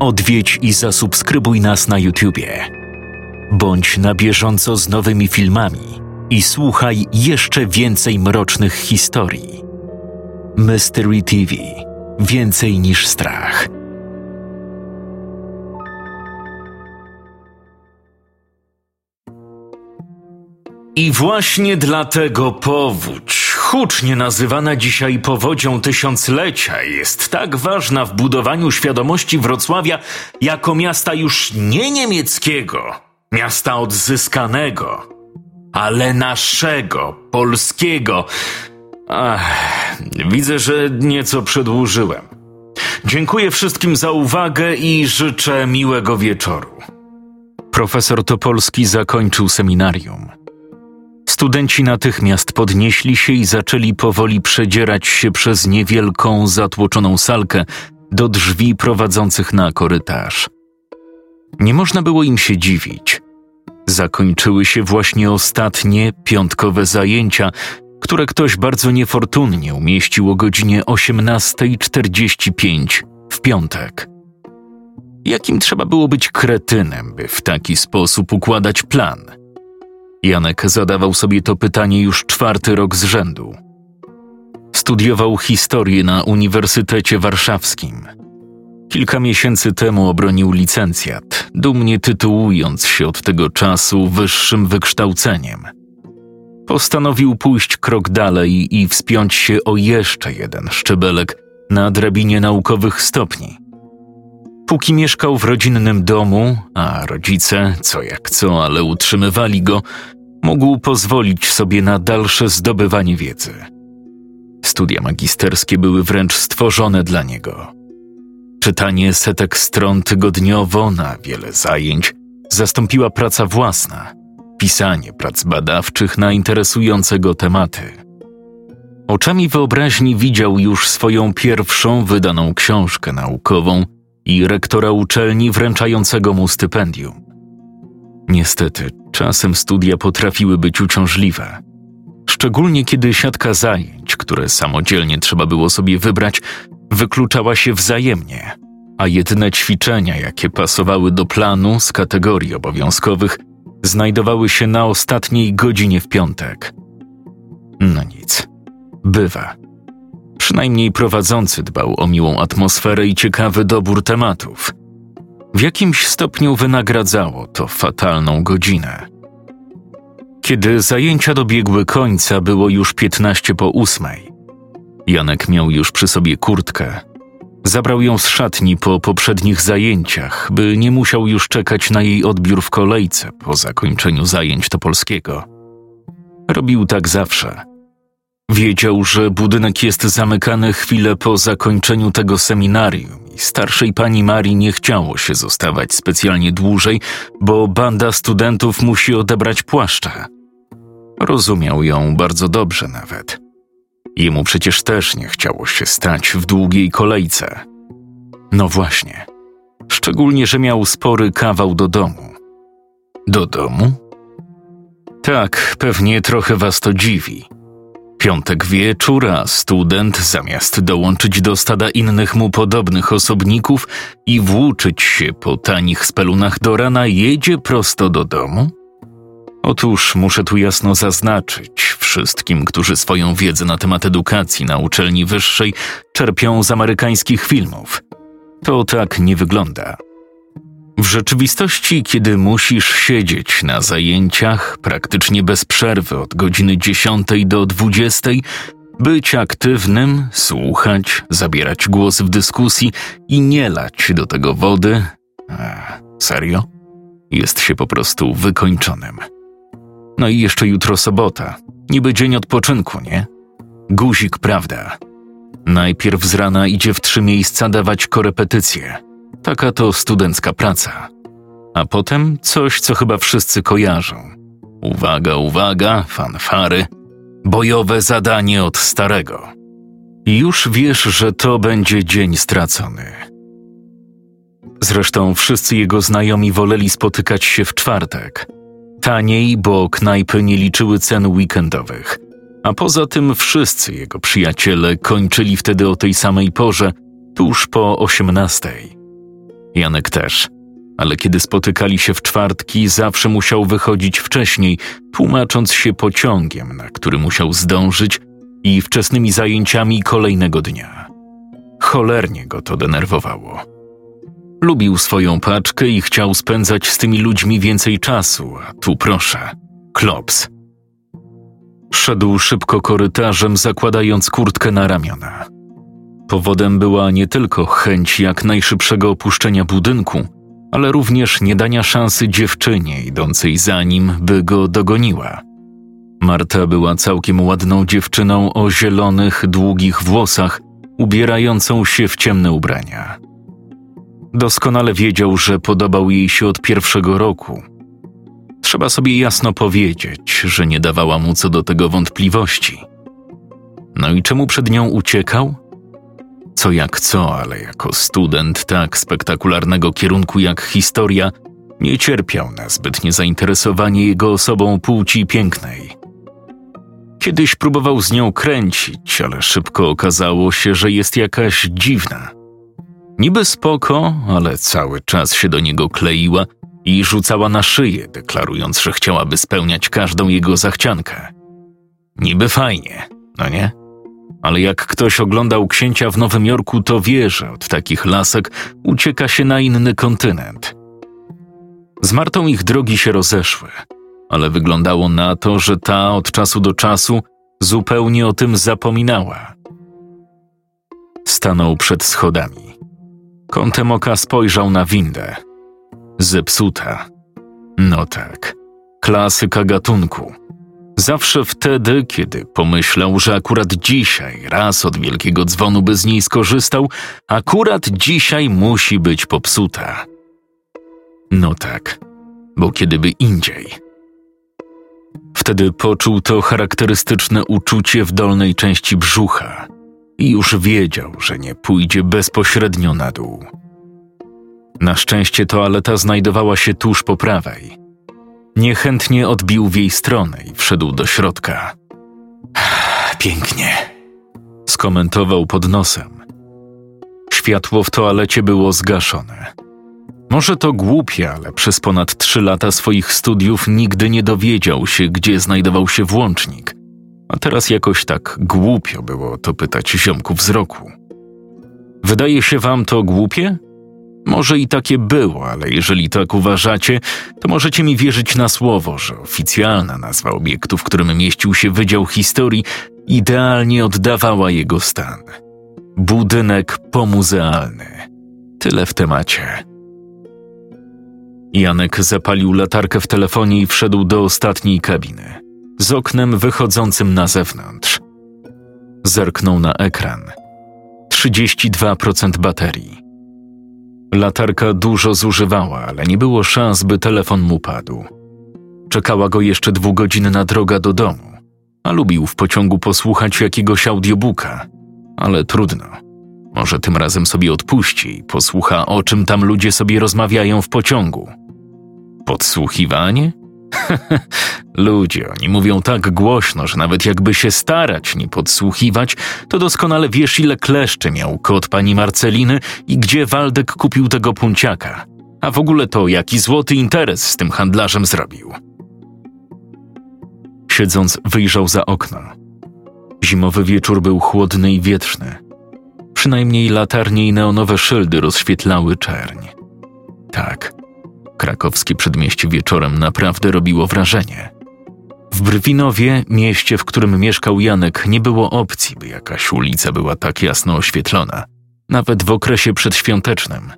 Odwiedź i zasubskrybuj nas na YouTubie. Bądź na bieżąco z nowymi filmami i słuchaj jeszcze więcej mrocznych historii. Mystery TV Więcej niż strach. I właśnie dlatego powódź, hucznie nazywana dzisiaj powodzią tysiąclecia, jest tak ważna w budowaniu świadomości Wrocławia jako miasta już nie niemieckiego, miasta odzyskanego, ale naszego, polskiego. Ach, widzę, że nieco przedłużyłem. Dziękuję wszystkim za uwagę i życzę miłego wieczoru. Profesor Topolski zakończył seminarium. Studenci natychmiast podnieśli się i zaczęli powoli przedzierać się przez niewielką, zatłoczoną salkę do drzwi prowadzących na korytarz. Nie można było im się dziwić. Zakończyły się właśnie ostatnie, piątkowe zajęcia, które ktoś bardzo niefortunnie umieścił o godzinie 18.45 w piątek. Jakim trzeba było być kretynem, by w taki sposób układać plan – Janek zadawał sobie to pytanie już czwarty rok z rzędu. Studiował historię na Uniwersytecie Warszawskim. Kilka miesięcy temu obronił licencjat, dumnie tytułując się od tego czasu wyższym wykształceniem. Postanowił pójść krok dalej i wspiąć się o jeszcze jeden szczebelek na drabinie naukowych stopni. Póki mieszkał w rodzinnym domu, a rodzice, co jak co, ale utrzymywali go, mógł pozwolić sobie na dalsze zdobywanie wiedzy. Studia magisterskie były wręcz stworzone dla niego. Czytanie setek stron tygodniowo na wiele zajęć zastąpiła praca własna, pisanie prac badawczych na interesujące go tematy. Oczami wyobraźni widział już swoją pierwszą wydaną książkę naukową i rektora uczelni wręczającego mu stypendium. Niestety, czasem studia potrafiły być uciążliwe. Szczególnie kiedy siatka zajęć, które samodzielnie trzeba było sobie wybrać, wykluczała się wzajemnie, a jedyne ćwiczenia, jakie pasowały do planu z kategorii obowiązkowych, znajdowały się na ostatniej godzinie w piątek. No nic, bywa. Przynajmniej prowadzący dbał o miłą atmosferę i ciekawy dobór tematów. W jakimś stopniu wynagradzało to fatalną godzinę. Kiedy zajęcia dobiegły końca, było już piętnaście po ósmej. Janek miał już przy sobie kurtkę. Zabrał ją z szatni po poprzednich zajęciach, by nie musiał już czekać na jej odbiór w kolejce po zakończeniu zajęć topolskiego. Robił tak zawsze. Wiedział, że budynek jest zamykany chwilę po zakończeniu tego seminarium i starszej pani Marii nie chciało się zostawać specjalnie dłużej, bo banda studentów musi odebrać płaszcze. Rozumiał ją bardzo dobrze nawet. Jemu przecież też nie chciało się stać w długiej kolejce. No właśnie. Szczególnie, że miał spory kawał do domu. Do domu? Tak, pewnie trochę was to dziwi Piątek wieczór, a student zamiast dołączyć do stada innych mu podobnych osobników i włóczyć się po tanich spelunach do rana, jedzie prosto do domu? Otóż muszę tu jasno zaznaczyć wszystkim, którzy swoją wiedzę na temat edukacji na uczelni wyższej czerpią z amerykańskich filmów. To tak nie wygląda. W rzeczywistości, kiedy musisz siedzieć na zajęciach praktycznie bez przerwy od godziny 10 do 20, być aktywnym, słuchać, zabierać głos w dyskusji i nie lać do tego wody, a, serio? Jest się po prostu wykończonym. No i jeszcze jutro sobota, niby dzień odpoczynku, nie? Guzik, prawda? Najpierw z rana idzie w trzy miejsca dawać korepetycje – Taka to studencka praca. A potem coś, co chyba wszyscy kojarzą. Uwaga, uwaga, fanfary. Bojowe zadanie od starego. Już wiesz, że to będzie dzień stracony. Zresztą wszyscy jego znajomi woleli spotykać się w czwartek. Taniej, bo knajpy nie liczyły cen weekendowych. A poza tym wszyscy jego przyjaciele kończyli wtedy o tej samej porze, tuż po osiemnastej. Janek też. Ale kiedy spotykali się w czwartki, zawsze musiał wychodzić wcześniej, tłumacząc się pociągiem, na który musiał zdążyć i wczesnymi zajęciami kolejnego dnia. Cholernie go to denerwowało. Lubił swoją paczkę i chciał spędzać z tymi ludźmi więcej czasu, a tu proszę, klops. Szedł szybko korytarzem, zakładając kurtkę na ramiona. Powodem była nie tylko chęć jak najszybszego opuszczenia budynku, ale również nie dania szansy dziewczynie idącej za nim, by go dogoniła. Marta była całkiem ładną dziewczyną o zielonych, długich włosach, ubierającą się w ciemne ubrania. Doskonale wiedział, że podobał jej się od pierwszego roku. Trzeba sobie jasno powiedzieć, że nie dawała mu co do tego wątpliwości. No i czemu przed nią uciekał? Co jak co, ale jako student tak spektakularnego kierunku jak historia nie cierpiał na zbytnie zainteresowanie jego osobą płci pięknej. Kiedyś próbował z nią kręcić, ale szybko okazało się, że jest jakaś dziwna. Niby spoko, ale cały czas się do niego kleiła i rzucała na szyję, deklarując, że chciałaby spełniać każdą jego zachciankę. Niby fajnie, no nie? Ale jak ktoś oglądał księcia w Nowym Jorku, to wie, że od takich lasek ucieka się na inny kontynent. Z Martą ich drogi się rozeszły, ale wyglądało na to, że ta od czasu do czasu zupełnie o tym zapominała. Stanął przed schodami. Kątem oka spojrzał na windę. Zepsuta. No tak, klasyka gatunku. Zawsze wtedy, kiedy pomyślał, że akurat dzisiaj raz od wielkiego dzwonu by z niej skorzystał, akurat dzisiaj musi być popsuta. No tak, bo kiedyby indziej. Wtedy poczuł to charakterystyczne uczucie w dolnej części brzucha i już wiedział, że nie pójdzie bezpośrednio na dół. Na szczęście toaleta znajdowała się tuż po prawej. Niechętnie odbił w jej stronę i wszedł do środka. Pięknie, skomentował pod nosem. Światło w toalecie było zgaszone. Może to głupie, ale przez ponad trzy lata swoich studiów nigdy nie dowiedział się, gdzie znajdował się włącznik. A teraz jakoś tak głupio było to pytać ziomków z roku. Wydaje się wam to głupie? Może i takie było, ale jeżeli tak uważacie, to możecie mi wierzyć na słowo, że oficjalna nazwa obiektu, w którym mieścił się Wydział Historii, idealnie oddawała jego stan. Budynek pomuzealny. Tyle w temacie. Janek zapalił latarkę w telefonie i wszedł do ostatniej kabiny, z oknem wychodzącym na zewnątrz. Zerknął na ekran. 32% baterii. Latarka dużo zużywała, ale nie było szans, by telefon mu padł. Czekała go jeszcze dwugodzinna droga do domu, a lubił w pociągu posłuchać jakiegoś audiobooka, ale trudno. Może tym razem sobie odpuści i posłucha, o czym tam ludzie sobie rozmawiają w pociągu. Podsłuchiwanie? Ludzie, oni mówią tak głośno, że nawet jakby się starać nie podsłuchiwać, to doskonale wiesz, ile kleszczy miał kot pani Marceliny i gdzie Waldek kupił tego punciaka. A w ogóle to jaki złoty interes z tym handlarzem zrobił. Siedząc, wyjrzał za okno. Zimowy wieczór był chłodny i wietrzny. Przynajmniej latarnie i neonowe szyldy rozświetlały czerń. Tak, Krakowskie przedmieście wieczorem naprawdę robiło wrażenie. W Brwinowie, mieście, w którym mieszkał Janek, nie było opcji, by jakaś ulica była tak jasno oświetlona, nawet w okresie przedświątecznym.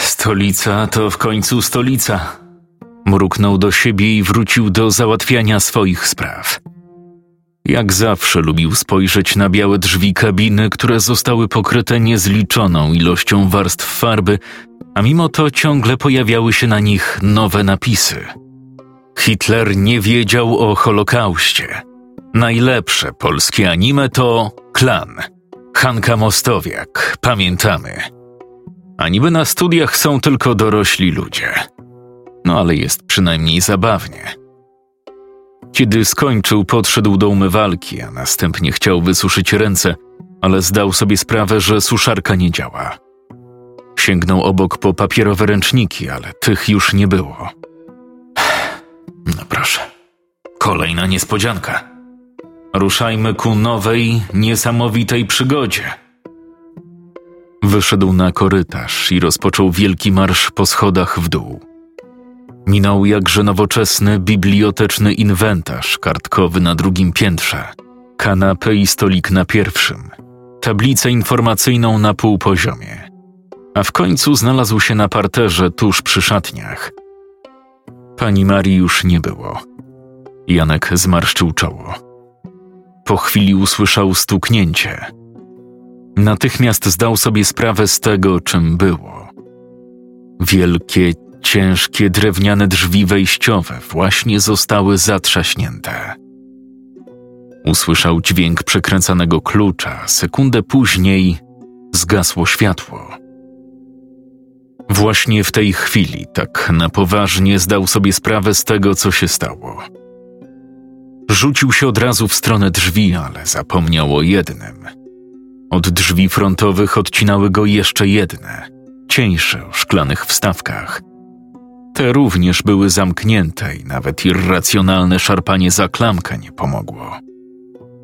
Stolica to w końcu stolica. Mruknął do siebie i wrócił do załatwiania swoich spraw. Jak zawsze lubił spojrzeć na białe drzwi kabiny, które zostały pokryte niezliczoną ilością warstw farby a mimo to ciągle pojawiały się na nich nowe napisy. Hitler nie wiedział o Holokauście. Najlepsze polskie anime to Klan. Hanka Mostowiak, pamiętamy. A niby na studiach są tylko dorośli ludzie. No ale jest przynajmniej zabawnie. Kiedy skończył, podszedł do umywalki, a następnie chciał wysuszyć ręce, ale zdał sobie sprawę, że suszarka nie działa. Sięgnął obok po papierowe ręczniki, ale tych już nie było. No proszę. Kolejna niespodzianka. Ruszajmy ku nowej, niesamowitej przygodzie. Wyszedł na korytarz i rozpoczął wielki marsz po schodach w dół. Minął jakże nowoczesny biblioteczny inwentarz kartkowy na drugim piętrze, kanapę i stolik na pierwszym, tablicę informacyjną na półpoziomie, a w końcu znalazł się na parterze tuż przy szatniach. Pani Marii już nie było. Janek zmarszczył czoło. Po chwili usłyszał stuknięcie. Natychmiast zdał sobie sprawę z tego, czym było. Wielkie, ciężkie drewniane drzwi wejściowe właśnie zostały zatrzaśnięte. Usłyszał dźwięk przekręcanego klucza, sekundę później zgasło światło. Właśnie w tej chwili, tak na poważnie, zdał sobie sprawę z tego, co się stało. Rzucił się od razu w stronę drzwi, ale zapomniał o jednym. Od drzwi frontowych odcinały go jeszcze jedne, cieńsze o szklanych wstawkach. Te również były zamknięte i nawet irracjonalne szarpanie za klamkę nie pomogło.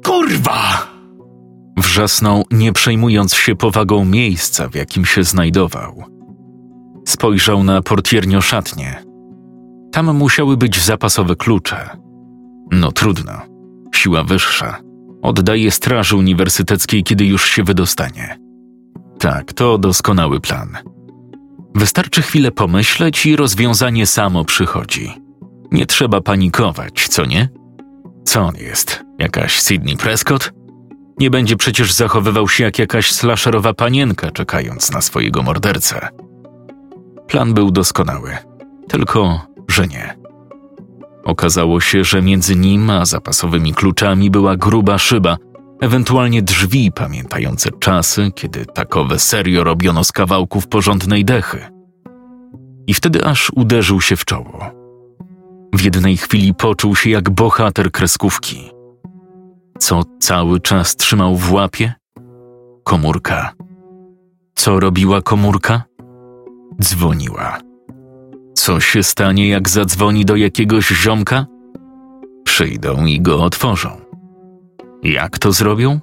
Kurwa! Wrzasnął, nie przejmując się powagą miejsca, w jakim się znajdował. Spojrzał na portiernią szatnię. Tam musiały być zapasowe klucze. No trudno. Siła wyższa. Oddaje straży uniwersyteckiej, kiedy już się wydostanie. Tak, to doskonały plan. Wystarczy chwilę pomyśleć i rozwiązanie samo przychodzi. Nie trzeba panikować, co nie? Co on jest? Jakaś Sydney Prescott? Nie będzie przecież zachowywał się jak jakaś slasherowa panienka, czekając na swojego mordercę. Plan był doskonały, tylko że nie. Okazało się, że między nim a zapasowymi kluczami była gruba szyba, ewentualnie drzwi pamiętające czasy, kiedy takowe serio robiono z kawałków porządnej dechy. I wtedy aż uderzył się w czoło. W jednej chwili poczuł się jak bohater kreskówki. Co cały czas trzymał w łapie? Komórka. Co robiła komórka? Dzwoniła. Co się stanie, jak zadzwoni do jakiegoś ziomka? Przyjdą i go otworzą. Jak to zrobią?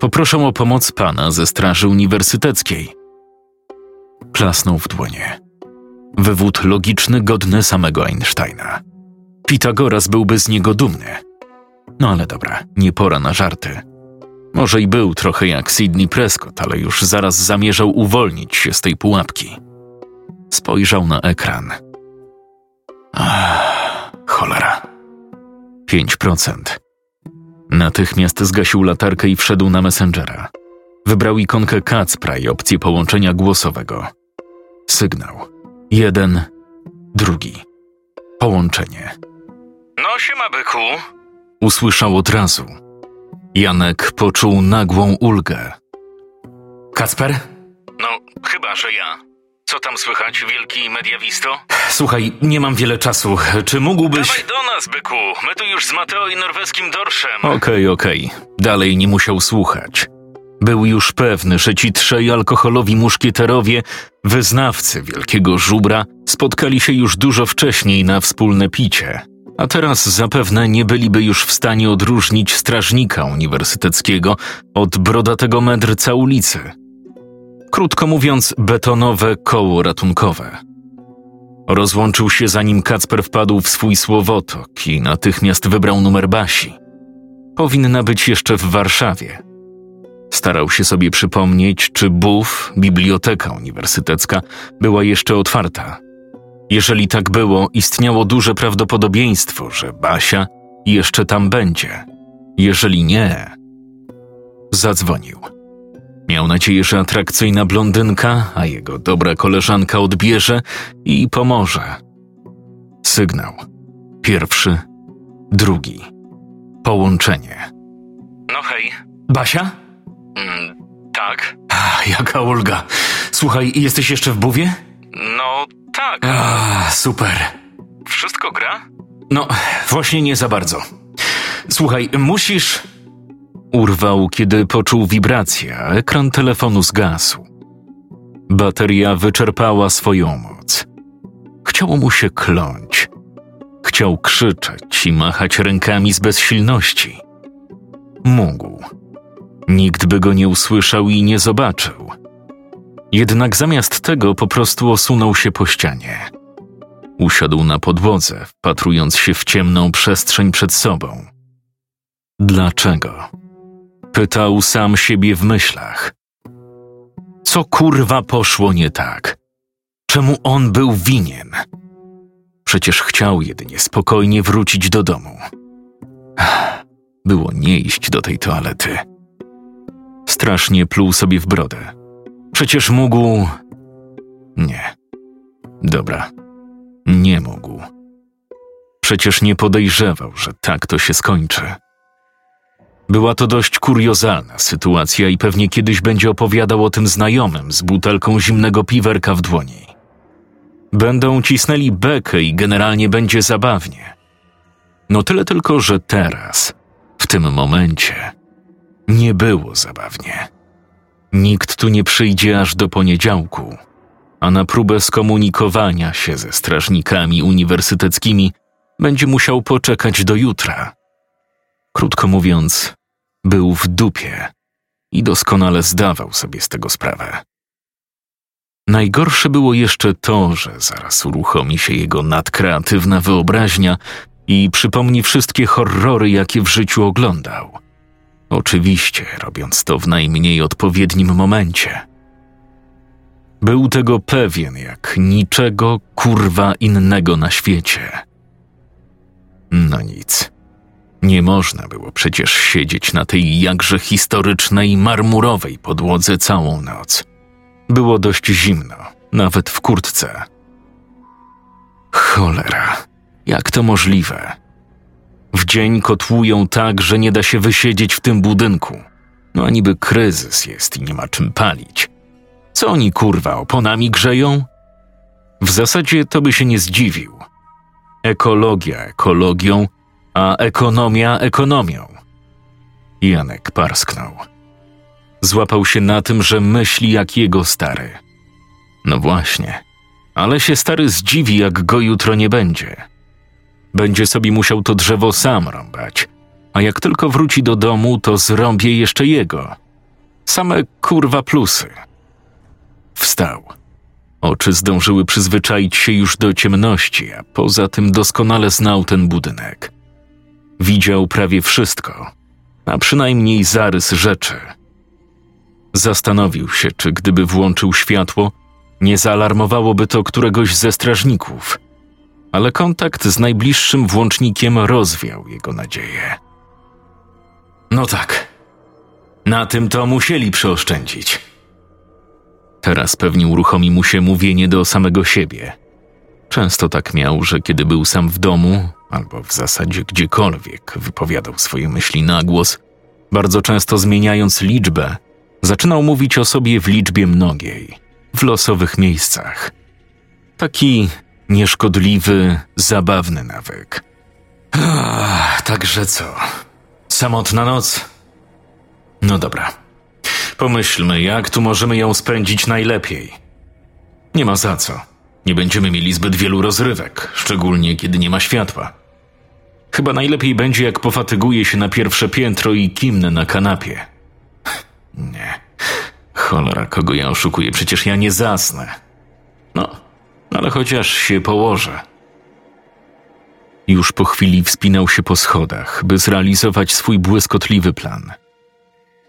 Poproszę o pomoc pana ze Straży Uniwersyteckiej. Klasnął w dłonie. Wywód logiczny, godny samego Einsteina. Pitagoras byłby z niego dumny. No ale dobra, nie pora na żarty. Może i był trochę jak Sidney Prescott, ale już zaraz zamierzał uwolnić się z tej pułapki. Spojrzał na ekran. Ach, cholera. 5%. Natychmiast zgasił latarkę i wszedł na Messengera. Wybrał ikonkę Kacpra i opcję połączenia głosowego. Sygnał. Jeden, drugi. Połączenie. No siema, byku. Usłyszał od razu. Janek poczuł nagłą ulgę. Kacper? No, chyba, że ja. Co tam słychać, wielki mediawisto? Słuchaj, nie mam wiele czasu. Czy mógłbyś... Dawaj do nas, byku. My tu już z Mateo i norweskim dorszem. Okej, okej. Dalej nie musiał słuchać. Był już pewny, że ci trzej alkoholowi muszkieterowie, wyznawcy wielkiego żubra, spotkali się już dużo wcześniej na wspólne picie. A teraz zapewne nie byliby już w stanie odróżnić strażnika uniwersyteckiego od brodatego mędrca ulicy. Krótko mówiąc, betonowe koło ratunkowe. Rozłączył się zanim Kacper wpadł w swój słowotok i natychmiast wybrał numer Basi. Powinna być jeszcze w Warszawie. Starał się sobie przypomnieć, czy BUF, biblioteka uniwersytecka, była jeszcze otwarta. Jeżeli tak było, istniało duże prawdopodobieństwo, że Basia jeszcze tam będzie. Jeżeli nie, zadzwonił. Miał nadzieję, że atrakcyjna blondynka, a jego dobra koleżanka odbierze i pomoże. Sygnał. Pierwszy, drugi. Połączenie. No hej. Basia? Mm, tak. Ach, jaka ulga. Słuchaj, jesteś jeszcze w buwie? No tak. Ach, super. Wszystko gra? No, właśnie nie za bardzo. Słuchaj, musisz. Urwał, kiedy poczuł wibrację, a ekran telefonu zgasł. Bateria wyczerpała swoją moc. Chciało mu się kląć. Chciał krzyczeć i machać rękami z bezsilności. Mógł. Nikt by go nie usłyszał i nie zobaczył. Jednak zamiast tego po prostu osunął się po ścianie. Usiadł na podłodze, wpatrując się w ciemną przestrzeń przed sobą. Dlaczego? Pytał sam siebie w myślach. Co kurwa poszło nie tak? Czemu on był winien? Przecież chciał jedynie spokojnie wrócić do domu. Było nie iść do tej toalety. Strasznie pluł sobie w brodę. Przecież mógł. Nie. Dobra. Nie mógł. Przecież nie podejrzewał, że tak to się skończy. Była to dość kuriozalna sytuacja i pewnie kiedyś będzie opowiadał o tym znajomym z butelką zimnego piwerka w dłoni. Będą cisnęli bekę i generalnie będzie zabawnie. No tyle tylko, że teraz, w tym momencie, nie było zabawnie. Nikt tu nie przyjdzie aż do poniedziałku, a na próbę skomunikowania się ze strażnikami uniwersyteckimi będzie musiał poczekać do jutra. Krótko mówiąc, był w dupie i doskonale zdawał sobie z tego sprawę. Najgorsze było jeszcze to, że zaraz uruchomi się jego nadkreatywna wyobraźnia i przypomni wszystkie horrory, jakie w życiu oglądał. Oczywiście, robiąc to w najmniej odpowiednim momencie. Był tego pewien jak niczego kurwa innego na świecie. No nic. Nie można było przecież siedzieć na tej jakże historycznej marmurowej podłodze całą noc. Było dość zimno, nawet w kurtce. Cholera, jak to możliwe? W dzień kotłują tak, że nie da się wysiedzieć w tym budynku. No a niby kryzys jest i nie ma czym palić. Co oni kurwa oponami grzeją? W zasadzie to by się nie zdziwił. Ekologia ekologią, a ekonomia ekonomią. Janek parsknął. Złapał się na tym, że myśli jak jego stary. No właśnie, ale się stary zdziwi, jak go jutro nie będzie. Będzie sobie musiał to drzewo sam rąbać, a jak tylko wróci do domu, to zrąbie jeszcze jego. Same kurwa plusy. Wstał. Oczy zdążyły przyzwyczaić się już do ciemności, a poza tym doskonale znał ten budynek. Widział prawie wszystko, a przynajmniej zarys rzeczy. Zastanowił się, czy gdyby włączył światło, nie zaalarmowałoby to któregoś ze strażników, ale kontakt z najbliższym włącznikiem rozwiał jego nadzieję. No tak, na tym to musieli przeoszczędzić. Teraz pewnie uruchomi mu się mówienie do samego siebie. Często tak miał, że kiedy był sam w domu, albo w zasadzie gdziekolwiek wypowiadał swoje myśli na głos, bardzo często zmieniając liczbę, zaczynał mówić o sobie w liczbie mnogiej, w losowych miejscach. Taki nieszkodliwy, zabawny nawyk. Ach, także co? Samotna noc? No dobra. Pomyślmy, jak tu możemy ją spędzić najlepiej. Nie ma za co. Nie będziemy mieli zbyt wielu rozrywek, szczególnie kiedy nie ma światła. Chyba najlepiej będzie, jak pofatyguję się na pierwsze piętro i kimnę na kanapie. Nie. Cholera, kogo ja oszukuję? Przecież ja nie zasnę. No, ale chociaż się położę. Już po chwili wspinał się po schodach, by zrealizować swój błyskotliwy plan.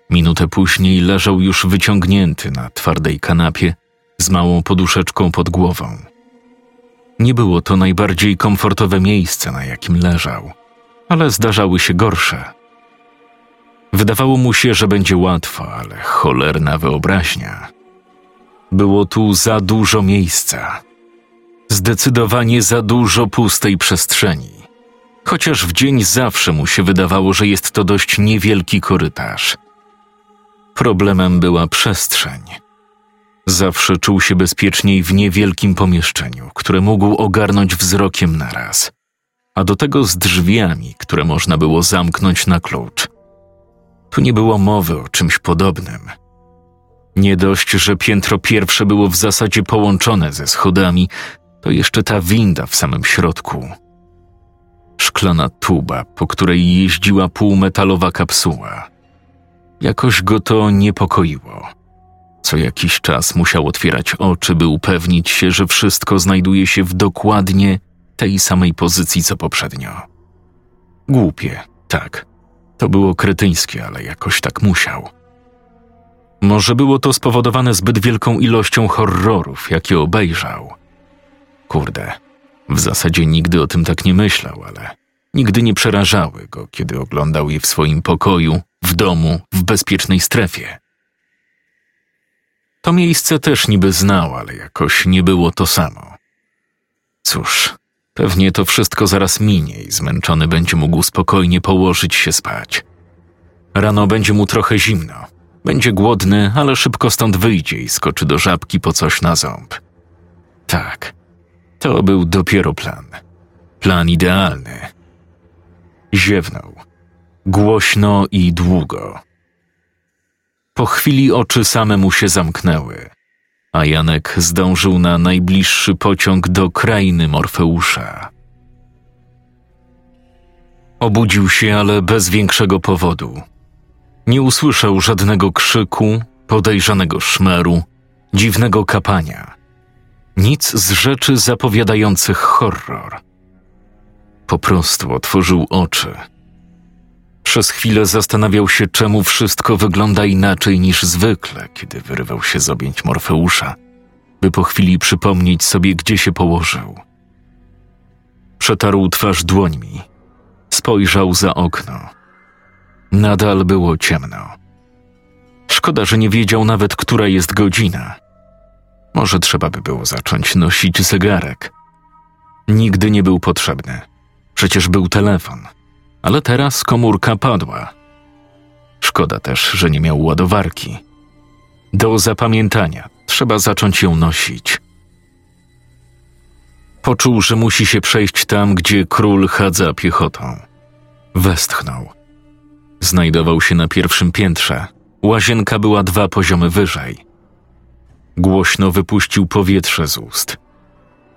Minutę później leżał już wyciągnięty na twardej kanapie z małą poduszeczką pod głową. Nie było to najbardziej komfortowe miejsce, na jakim leżał, ale zdarzały się gorsze. Wydawało mu się, że będzie łatwo, ale cholerna wyobraźnia. Było tu za dużo miejsca. Zdecydowanie za dużo pustej przestrzeni. Chociaż w dzień zawsze mu się wydawało, że jest to dość niewielki korytarz. Problemem była przestrzeń. Zawsze czuł się bezpieczniej w niewielkim pomieszczeniu, które mógł ogarnąć wzrokiem naraz, a do tego z drzwiami, które można było zamknąć na klucz. Tu nie było mowy o czymś podobnym. Nie dość, że piętro pierwsze było w zasadzie połączone ze schodami, to jeszcze ta winda w samym środku. Szklana tuba, po której jeździła półmetalowa kapsuła. Jakoś go to niepokoiło. Co jakiś czas musiał otwierać oczy, by upewnić się, że wszystko znajduje się w dokładnie tej samej pozycji co poprzednio. Głupie, tak. To było kretyńskie, ale jakoś tak musiał. Może było to spowodowane zbyt wielką ilością horrorów, jakie obejrzał. Kurde, w zasadzie nigdy o tym tak nie myślał, ale nigdy nie przerażały go, kiedy oglądał je w swoim pokoju, w domu, w bezpiecznej strefie. To miejsce też niby znał, ale jakoś nie było to samo. Cóż, pewnie to wszystko zaraz minie i zmęczony będzie mógł spokojnie położyć się spać. Rano będzie mu trochę zimno. Będzie głodny, ale szybko stąd wyjdzie i skoczy do żabki po coś na ząb. Tak, to był dopiero plan. Plan idealny. Ziewnął. Głośno i długo. Po chwili oczy same mu się zamknęły, a Janek zdążył na najbliższy pociąg do krainy Morfeusza. Obudził się, ale bez większego powodu. Nie usłyszał żadnego krzyku, podejrzanego szmeru, dziwnego kapania. Nic z rzeczy zapowiadających horror. Po prostu otworzył oczy – przez chwilę zastanawiał się, czemu wszystko wygląda inaczej niż zwykle, kiedy wyrywał się z objęć Morfeusza, by po chwili przypomnieć sobie, gdzie się położył. Przetarł twarz dłońmi. Spojrzał za okno. Nadal było ciemno. Szkoda, że nie wiedział nawet, która jest godzina. Może trzeba by było zacząć nosić zegarek. Nigdy nie był potrzebny. Przecież był telefon – ale teraz komórka padła. Szkoda też, że nie miał ładowarki. Do zapamiętania trzeba zacząć ją nosić. Poczuł, że musi się przejść tam, gdzie król chadza piechotą. Westchnął. Znajdował się na pierwszym piętrze. Łazienka była dwa poziomy wyżej. Głośno wypuścił powietrze z ust.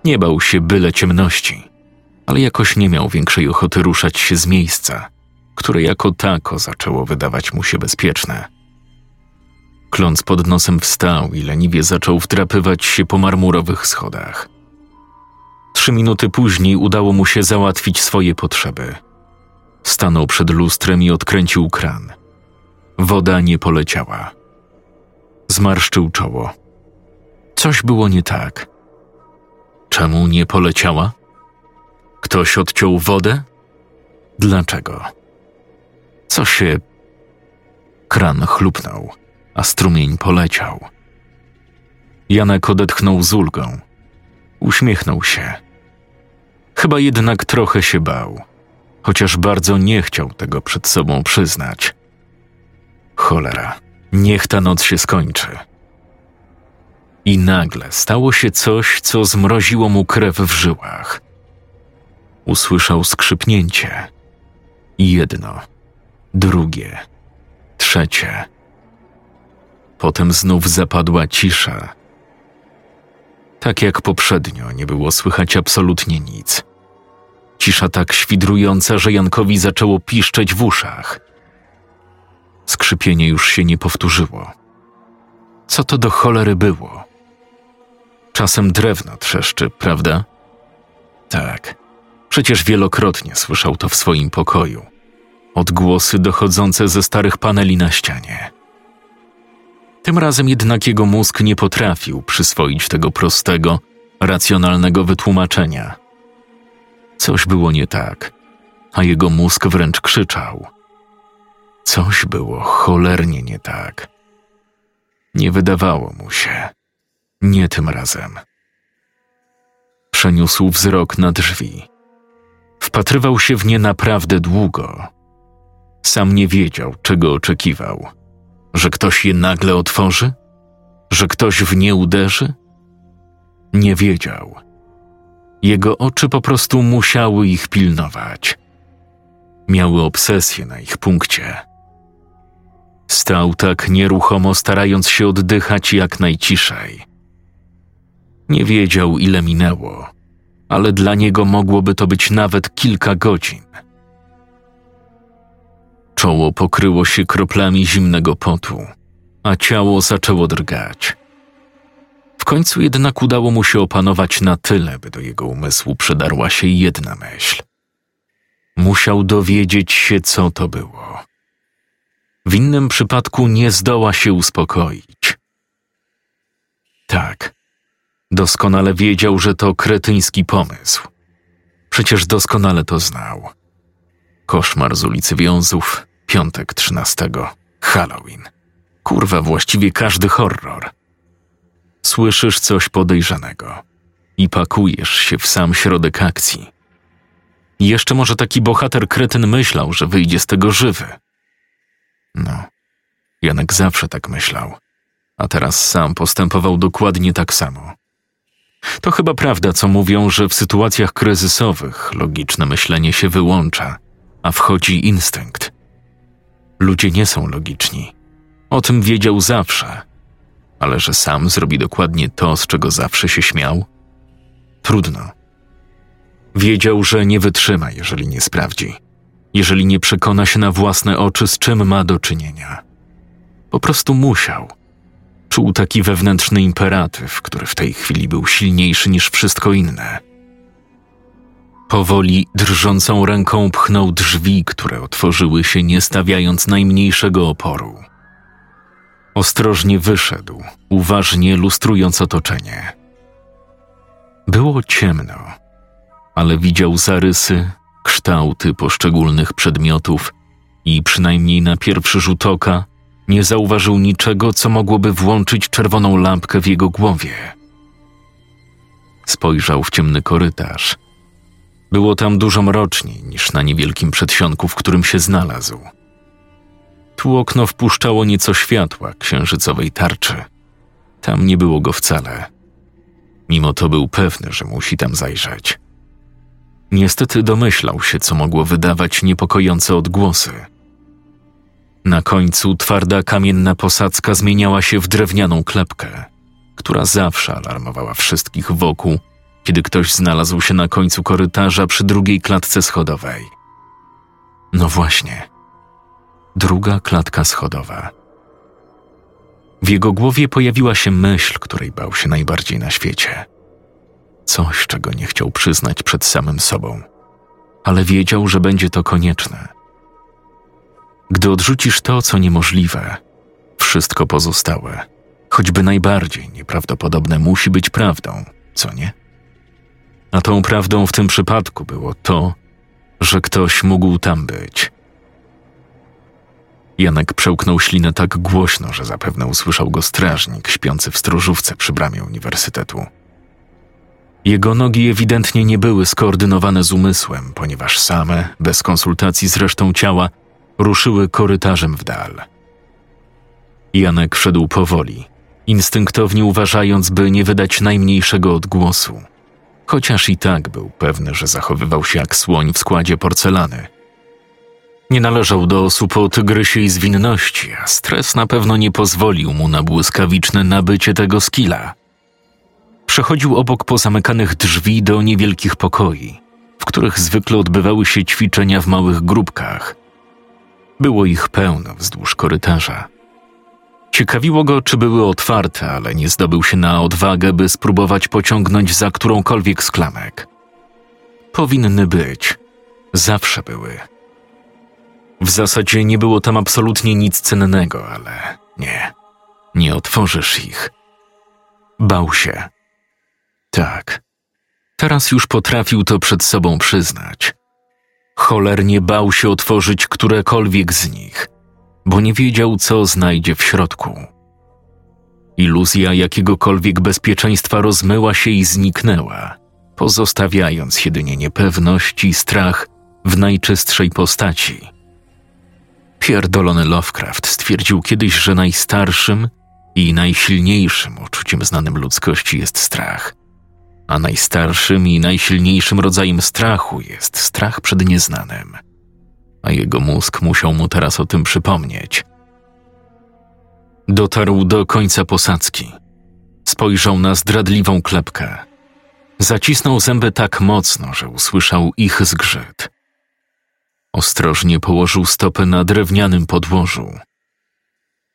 Nie bał się byle ciemności ale jakoś nie miał większej ochoty ruszać się z miejsca, które jako tako zaczęło wydawać mu się bezpieczne. Kląc pod nosem wstał i leniwie zaczął wdrapywać się po marmurowych schodach. Trzy minuty później udało mu się załatwić swoje potrzeby. Stanął przed lustrem i odkręcił kran. Woda nie poleciała. Zmarszczył czoło. Coś było nie tak. Czemu nie poleciała? Ktoś odciął wodę? Dlaczego? Co się. Kran chlupnął, a strumień poleciał. Janek odetchnął z ulgą. Uśmiechnął się. Chyba jednak trochę się bał, chociaż bardzo nie chciał tego przed sobą przyznać. Cholera, niech ta noc się skończy. I nagle stało się coś, co zmroziło mu krew w żyłach usłyszał skrzypnięcie. Jedno, drugie, trzecie. Potem znów zapadła cisza. Tak jak poprzednio, nie było słychać absolutnie nic. Cisza tak świdrująca, że Jankowi zaczęło piszczeć w uszach. Skrzypienie już się nie powtórzyło. Co to do cholery było? Czasem drewno trzeszczy, prawda? Tak. Przecież wielokrotnie słyszał to w swoim pokoju. Odgłosy dochodzące ze starych paneli na ścianie. Tym razem jednak jego mózg nie potrafił przyswoić tego prostego, racjonalnego wytłumaczenia. Coś było nie tak, a jego mózg wręcz krzyczał. Coś było cholernie nie tak. Nie wydawało mu się. Nie tym razem. Przeniósł wzrok na drzwi. Wpatrywał się w nie naprawdę długo. Sam nie wiedział, czego oczekiwał. Że ktoś je nagle otworzy? Że ktoś w nie uderzy? Nie wiedział. Jego oczy po prostu musiały ich pilnować. Miały obsesję na ich punkcie. Stał tak nieruchomo, starając się oddychać jak najciszej. Nie wiedział, ile minęło, ale dla niego mogłoby to być nawet kilka godzin. Czoło pokryło się kroplami zimnego potu, a ciało zaczęło drgać. W końcu jednak udało mu się opanować na tyle, by do jego umysłu przedarła się jedna myśl. Musiał dowiedzieć się, co to było. W innym przypadku nie zdoła się uspokoić. Tak, doskonale wiedział, że to kretyński pomysł. Przecież doskonale to znał. Koszmar z ulicy Wiązów, piątek 13, Halloween. Kurwa, właściwie każdy horror. Słyszysz coś podejrzanego i pakujesz się w sam środek akcji. Jeszcze może taki bohater kretyn myślał, że wyjdzie z tego żywy. No, Janek zawsze tak myślał, a teraz sam postępował dokładnie tak samo. To chyba prawda, co mówią, że w sytuacjach kryzysowych logiczne myślenie się wyłącza, a wchodzi instynkt. Ludzie nie są logiczni. O tym wiedział zawsze, ale że sam zrobi dokładnie to, z czego zawsze się śmiał? Trudno. Wiedział, że nie wytrzyma, jeżeli nie sprawdzi, jeżeli nie przekona się na własne oczy, z czym ma do czynienia. Po prostu musiał. Czuł taki wewnętrzny imperatyw, który w tej chwili był silniejszy niż wszystko inne. Powoli, drżącą ręką pchnął drzwi, które otworzyły się, nie stawiając najmniejszego oporu. Ostrożnie wyszedł, uważnie lustrując otoczenie. Było ciemno, ale widział zarysy, kształty poszczególnych przedmiotów i przynajmniej na pierwszy rzut oka nie zauważył niczego, co mogłoby włączyć czerwoną lampkę w jego głowie. Spojrzał w ciemny korytarz. Było tam dużo mroczniej niż na niewielkim przedsionku, w którym się znalazł. Tu okno wpuszczało nieco światła księżycowej tarczy. Tam nie było go wcale. Mimo to był pewny, że musi tam zajrzeć. Niestety domyślał się, co mogło wydawać niepokojące odgłosy. Na końcu twarda kamienna posadzka zmieniała się w drewnianą klepkę, która zawsze alarmowała wszystkich wokół, kiedy ktoś znalazł się na końcu korytarza przy drugiej klatce schodowej. No właśnie, druga klatka schodowa. W jego głowie pojawiła się myśl, której bał się najbardziej na świecie. Coś, czego nie chciał przyznać przed samym sobą, ale wiedział, że będzie to konieczne. Gdy odrzucisz to, co niemożliwe, wszystko pozostałe, choćby najbardziej nieprawdopodobne, musi być prawdą, co nie? A tą prawdą w tym przypadku było to, że ktoś mógł tam być. Janek przełknął ślinę tak głośno, że zapewne usłyszał go strażnik śpiący w stróżówce przy bramie uniwersytetu. Jego nogi ewidentnie nie były skoordynowane z umysłem, ponieważ same, bez konsultacji z resztą ciała, ruszyły korytarzem w dal. Janek szedł powoli, instynktownie uważając, by nie wydać najmniejszego odgłosu, chociaż i tak był pewny, że zachowywał się jak słoń w składzie porcelany. Nie należał do osób o tygrysie i zwinności, a stres na pewno nie pozwolił mu na błyskawiczne nabycie tego skilla – Przechodził obok pozamykanych drzwi do niewielkich pokoi, w których zwykle odbywały się ćwiczenia w małych grupkach. Było ich pełno wzdłuż korytarza. Ciekawiło go, czy były otwarte, ale nie zdobył się na odwagę, by spróbować pociągnąć za którąkolwiek z klamek. Powinny być. Zawsze były. W zasadzie nie było tam absolutnie nic cennego, ale nie. Nie otworzysz ich. Bał się. Tak. Teraz już potrafił to przed sobą przyznać. Cholernie bał się otworzyć którekolwiek z nich, bo nie wiedział, co znajdzie w środku. Iluzja jakiegokolwiek bezpieczeństwa rozmyła się i zniknęła, pozostawiając jedynie niepewność i strach w najczystszej postaci. Pierdolony Lovecraft stwierdził kiedyś, że najstarszym i najsilniejszym uczuciem znanym ludzkości jest strach – a najstarszym i najsilniejszym rodzajem strachu jest strach przed nieznanym. A jego mózg musiał mu teraz o tym przypomnieć. Dotarł do końca posadzki. Spojrzał na zdradliwą klepkę. Zacisnął zęby tak mocno, że usłyszał ich zgrzyt. Ostrożnie położył stopy na drewnianym podłożu.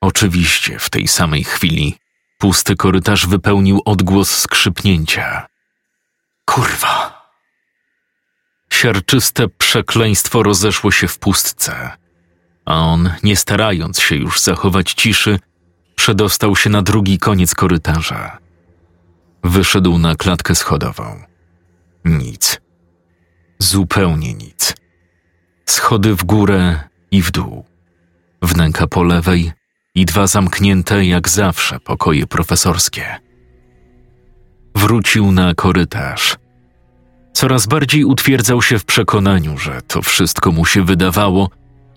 Oczywiście w tej samej chwili pusty korytarz wypełnił odgłos skrzypnięcia. Kurwa! Siarczyste przekleństwo rozeszło się w pustce, a on, nie starając się już zachować ciszy, przedostał się na drugi koniec korytarza. Wyszedł na klatkę schodową. Nic. Zupełnie nic. Schody w górę i w dół. Wnęka po lewej i dwa zamknięte jak zawsze pokoje profesorskie. Wrócił na korytarz. Coraz bardziej utwierdzał się w przekonaniu, że to wszystko mu się wydawało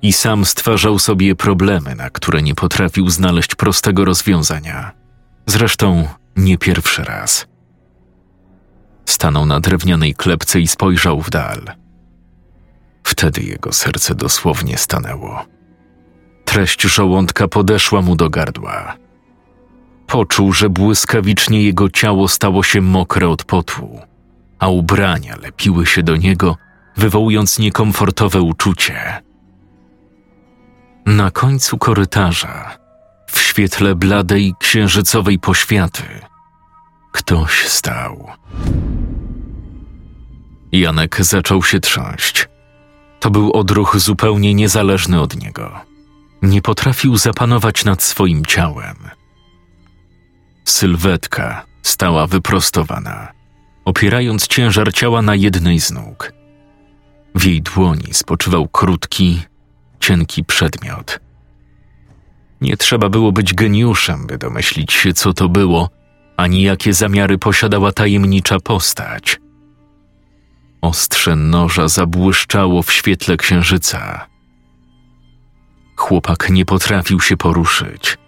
i sam stwarzał sobie problemy, na które nie potrafił znaleźć prostego rozwiązania. Zresztą nie pierwszy raz. Stanął na drewnianej klepce i spojrzał w dal. Wtedy jego serce dosłownie stanęło. Treść żołądka podeszła mu do gardła. Poczuł, że błyskawicznie jego ciało stało się mokre od potu, a ubrania lepiły się do niego, wywołując niekomfortowe uczucie. Na końcu korytarza, w świetle bladej księżycowej poświaty, ktoś stał. Janek zaczął się trząść. To był odruch zupełnie niezależny od niego. Nie potrafił zapanować nad swoim ciałem. Sylwetka stała wyprostowana, opierając ciężar ciała na jednej z nóg. W jej dłoni spoczywał krótki, cienki przedmiot. Nie trzeba było być geniuszem, by domyślić się, co to było, ani jakie zamiary posiadała tajemnicza postać. Ostrze noża zabłyszczało w świetle księżyca. Chłopak nie potrafił się poruszyć.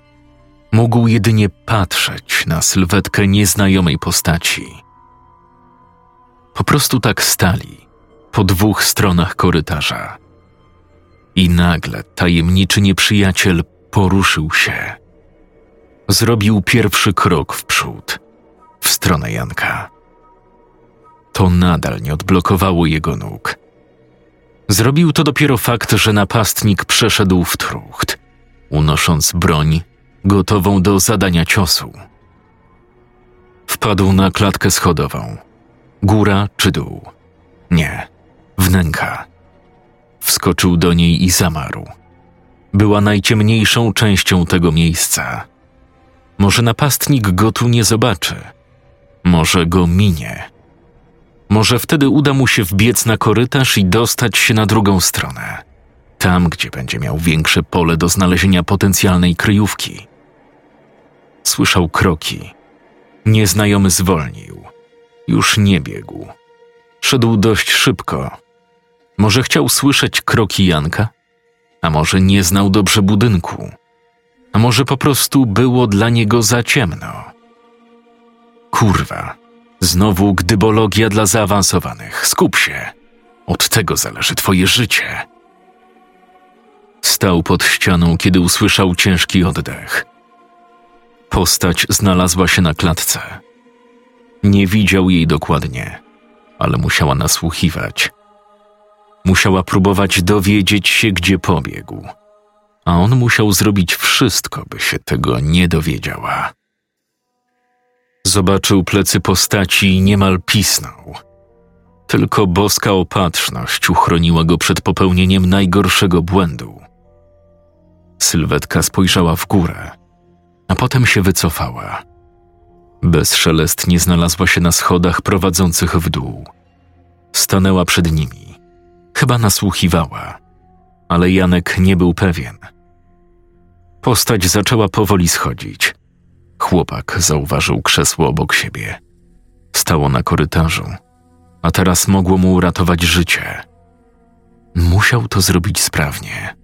Mógł jedynie patrzeć na sylwetkę nieznajomej postaci. Po prostu tak stali, po dwóch stronach korytarza. I nagle tajemniczy nieprzyjaciel poruszył się. Zrobił pierwszy krok w przód, w stronę Janka. To nadal nie odblokowało jego nóg. Zrobił to dopiero fakt, że napastnik przeszedł w trucht, unosząc broń gotową do zadania ciosu. Wpadł na klatkę schodową. Góra czy dół? Nie, wnęka. Wskoczył do niej i zamarł. Była najciemniejszą częścią tego miejsca. Może napastnik go tu nie zobaczy. Może go minie. Może wtedy uda mu się wbiec na korytarz i dostać się na drugą stronę. Tam, gdzie będzie miał większe pole do znalezienia potencjalnej kryjówki. Słyszał kroki. Nieznajomy zwolnił. Już nie biegł. Szedł dość szybko, może chciał słyszeć kroki Janka? A może nie znał dobrze budynku? A może po prostu było dla niego za ciemno? Kurwa, znowu gdybologia dla zaawansowanych. Skup się. Od tego zależy twoje życie. Stał pod ścianą, kiedy usłyszał ciężki oddech. Postać znalazła się na klatce. Nie widział jej dokładnie, ale musiała nasłuchiwać – Musiała próbować dowiedzieć się, gdzie pobiegł, a on musiał zrobić wszystko, by się tego nie dowiedziała. Zobaczył plecy postaci i niemal pisnął. Tylko boska opatrzność uchroniła go przed popełnieniem najgorszego błędu. Sylwetka spojrzała w górę, a potem się wycofała. Bezszelestnie znalazła się na schodach prowadzących w dół. Stanęła przed nimi Chyba nasłuchiwała, ale Janek nie był pewien. Postać zaczęła powoli schodzić. Chłopak zauważył krzesło obok siebie. Stało na korytarzu, a teraz mogło mu uratować życie. Musiał to zrobić sprawnie.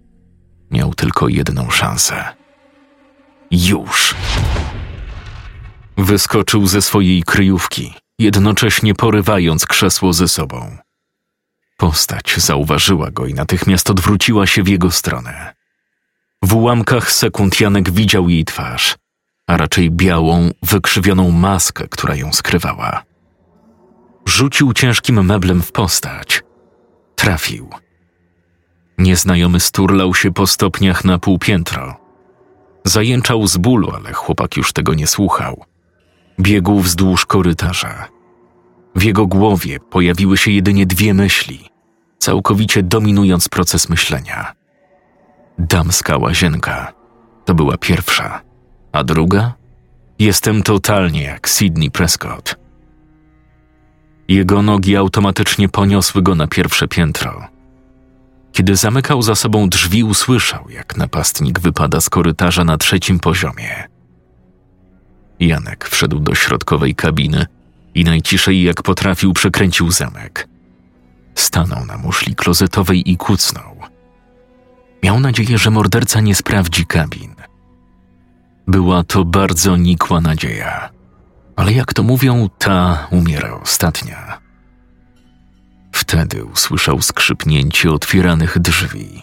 Miał tylko jedną szansę. Już! Wyskoczył ze swojej kryjówki, jednocześnie porywając krzesło ze sobą. Postać zauważyła go i natychmiast odwróciła się w jego stronę. W ułamkach sekund Janek widział jej twarz, a raczej białą, wykrzywioną maskę, która ją skrywała. Rzucił ciężkim meblem w postać. Trafił. Nieznajomy sturlał się po stopniach na półpiętro. Zajęczał z bólu, ale chłopak już tego nie słuchał. Biegł wzdłuż korytarza. W jego głowie pojawiły się jedynie dwie myśli, całkowicie dominując proces myślenia. Damska łazienka to była pierwsza, a druga? Jestem totalnie jak Sidney Prescott. Jego nogi automatycznie poniosły go na pierwsze piętro. Kiedy zamykał za sobą drzwi, usłyszał, jak napastnik wypada z korytarza na trzecim poziomie. Janek wszedł do środkowej kabiny i najciszej jak potrafił przekręcił zamek. Stanął na muszli klozetowej i kucnął. Miał nadzieję, że morderca nie sprawdzi kabin. Była to bardzo nikła nadzieja, ale jak to mówią, ta umiera ostatnia. Wtedy usłyszał skrzypnięcie otwieranych drzwi,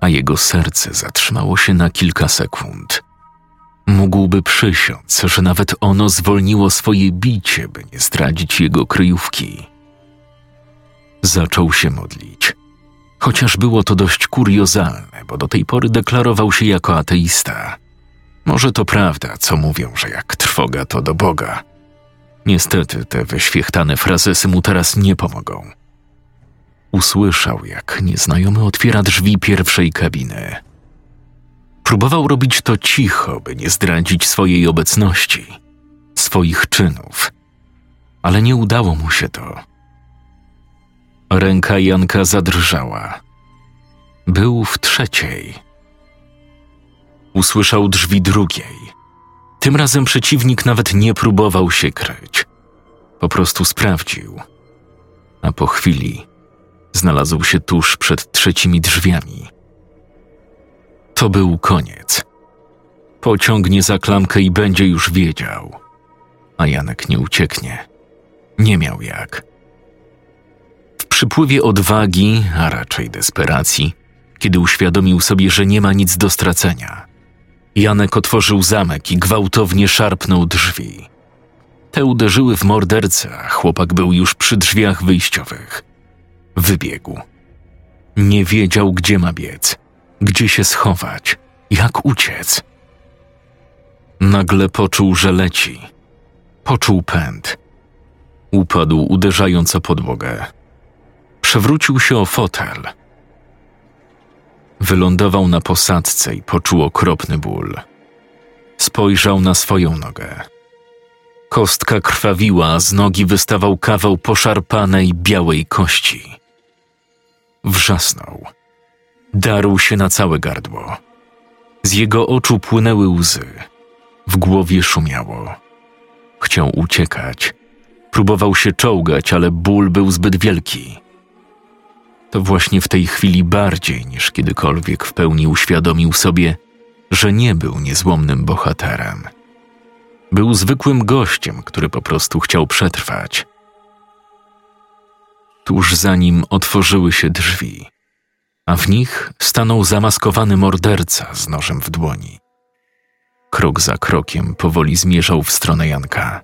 a jego serce zatrzymało się na kilka sekund. Mógłby przysiąc, że nawet ono zwolniło swoje bicie, by nie zdradzić jego kryjówki. Zaczął się modlić. Chociaż było to dość kuriozalne, bo do tej pory deklarował się jako ateista. Może to prawda, co mówią, że jak trwoga to do Boga. Niestety te wyświechtane frazesy mu teraz nie pomogą. Usłyszał, jak nieznajomy otwiera drzwi pierwszej kabiny. Próbował robić to cicho, by nie zdradzić swojej obecności, swoich czynów, ale nie udało mu się to. Ręka Janka zadrżała. Był w trzeciej. Usłyszał drzwi drugiej. Tym razem przeciwnik nawet nie próbował się kryć. Po prostu sprawdził. A po chwili znalazł się tuż przed trzecimi drzwiami. To był koniec. Pociągnie za klamkę i będzie już wiedział. A Janek nie ucieknie. Nie miał jak. W przypływie odwagi, a raczej desperacji, kiedy uświadomił sobie, że nie ma nic do stracenia, Janek otworzył zamek i gwałtownie szarpnął drzwi. Te uderzyły w mordercę, a chłopak był już przy drzwiach wyjściowych. Wybiegł. Nie wiedział, gdzie ma biec, gdzie się schować, jak uciec. Nagle poczuł, że leci. Poczuł pęd. Upadł, uderzając o podłogę. Przewrócił się o fotel. Wylądował na posadzce i poczuł okropny ból. Spojrzał na swoją nogę. Kostka krwawiła, a z nogi wystawał kawał poszarpanej białej kości. Wrzasnął. Darł się na całe gardło. Z jego oczu płynęły łzy. W głowie szumiało. Chciał uciekać. Próbował się czołgać, ale ból był zbyt wielki. To właśnie w tej chwili bardziej niż kiedykolwiek w pełni uświadomił sobie, że nie był niezłomnym bohaterem. Był zwykłym gościem, który po prostu chciał przetrwać. Tuż za nim otworzyły się drzwi, a w nich stanął zamaskowany morderca z nożem w dłoni. Krok za krokiem powoli zmierzał w stronę Janka.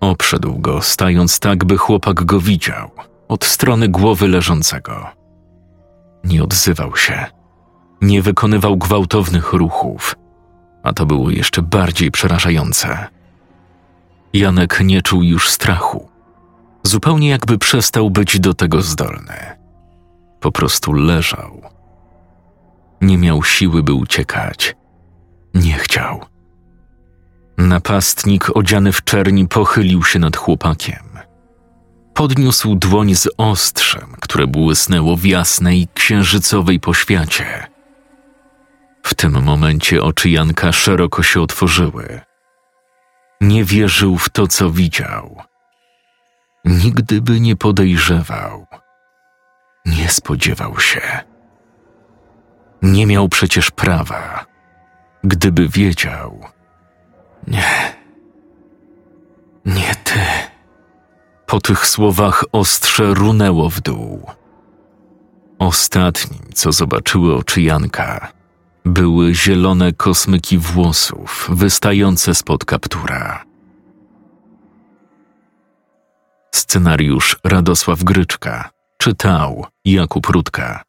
Obszedł go, stając tak, by chłopak go widział, od strony głowy leżącego. Nie odzywał się, nie wykonywał gwałtownych ruchów, a to było jeszcze bardziej przerażające. Janek nie czuł już strachu, zupełnie jakby przestał być do tego zdolny. Po prostu leżał. Nie miał siły, by uciekać. Nie chciał. Napastnik odziany w czerni pochylił się nad chłopakiem. Podniósł dłoń z ostrzem, które błysnęło w jasnej, księżycowej poświacie. W tym momencie oczy Janka szeroko się otworzyły. Nie wierzył w to, co widział. Nigdy by nie podejrzewał. Nie spodziewał się. Nie miał przecież prawa. Gdyby wiedział. Nie. Nie ty. Po tych słowach ostrze runęło w dół. Ostatnim, co zobaczyły oczy Janka, były zielone kosmyki włosów wystające spod kaptura. Scenariusz Radosław Gryczka czytał Jakub Rutka.